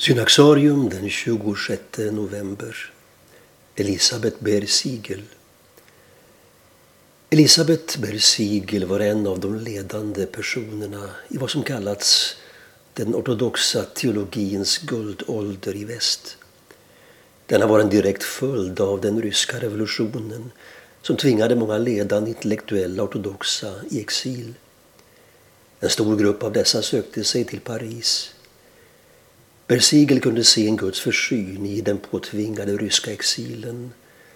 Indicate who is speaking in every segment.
Speaker 1: Synaxarium den 26 november. Elisabet Bersigel. Elisabet Bersigel var en av de ledande personerna i vad som kallats den ortodoxa teologins guldålder i väst. Denna var en direkt följd av den ryska revolutionen som tvingade många ledande intellektuella ortodoxa i exil. En stor grupp av dessa sökte sig till Paris Bersigel kunde se en Guds försyn i den påtvingade ryska exilen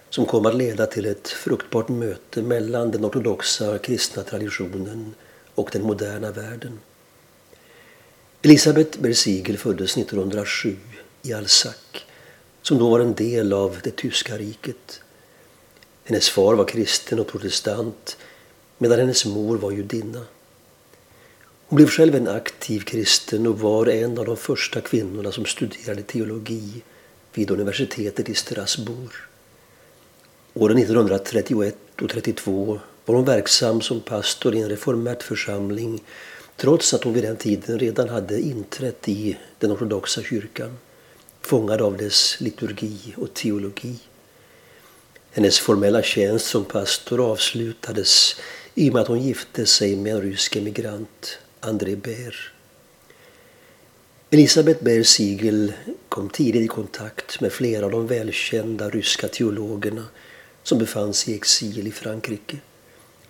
Speaker 1: som kom att leda till ett fruktbart möte mellan den ortodoxa kristna traditionen och den moderna världen. Elisabeth Bersigel föddes 1907 i Alsac som då var en del av det tyska riket. Hennes far var kristen och protestant medan hennes mor var judinna. Hon blev själv en aktiv kristen och var en av de första kvinnorna som studerade teologi vid universitetet i Strasbourg. Åren 1931 och 32 var hon verksam som pastor i en reformärt församling trots att hon vid den tiden redan hade inträtt i den ortodoxa kyrkan, fångad av dess liturgi och teologi. Hennes formella tjänst som pastor avslutades i och med att hon gifte sig med en rysk emigrant André Baer. Elisabeth Baer Siegel kom tidigt i kontakt med flera av de välkända ryska teologerna som befann sig i exil i Frankrike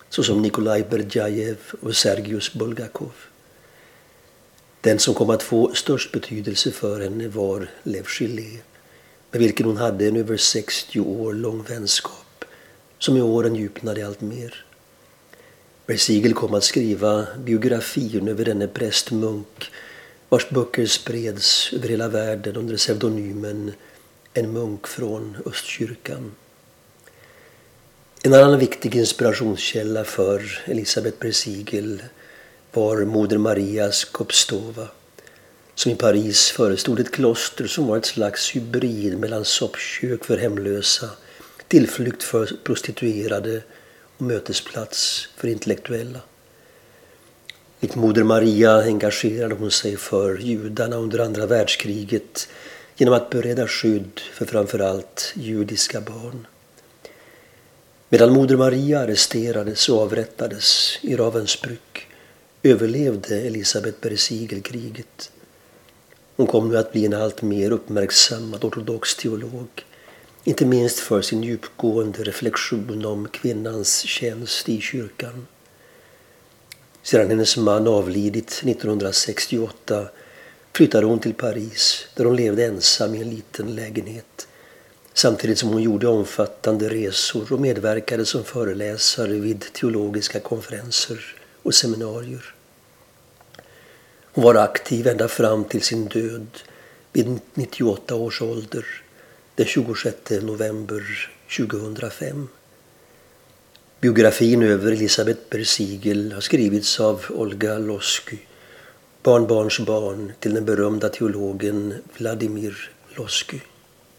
Speaker 1: såsom Nikolaj Berdjajev och Sergius Bulgakov. Den som kom att få störst betydelse för henne var Lev Gillé med vilken hon hade en över 60 år lång vänskap som i åren djupnade allt mer. Bersigel kom att skriva biografin över denne prästmunk vars böcker spreds över hela världen under pseudonymen En munk från Östkyrkan. En annan viktig inspirationskälla för Elisabeth Bersigel var Moder Marias Kopstova som i Paris förestod ett kloster som var ett slags hybrid mellan soppkök för hemlösa, tillflykt för prostituerade och mötesplats för intellektuella. Likt Moder Maria engagerade hon sig för judarna under andra världskriget genom att bereda skydd för framförallt judiska barn. Medan Moder Maria arresterades och avrättades i Ravensbrück överlevde Elisabeth Bersigel kriget. Hon kom nu att bli en allt mer uppmärksammad ortodox teolog inte minst för sin djupgående reflektion om kvinnans tjänst i kyrkan. Sedan hennes man avlidit 1968 flyttade hon till Paris där hon levde ensam i en liten lägenhet samtidigt som hon gjorde omfattande resor och medverkade som föreläsare vid teologiska konferenser och seminarier. Hon var aktiv ända fram till sin död vid 98 års ålder den 26 november 2005. Biografin över Elisabeth Bersigel har skrivits av Olga Losky, barnbarnsbarn till den berömda teologen Vladimir Losky.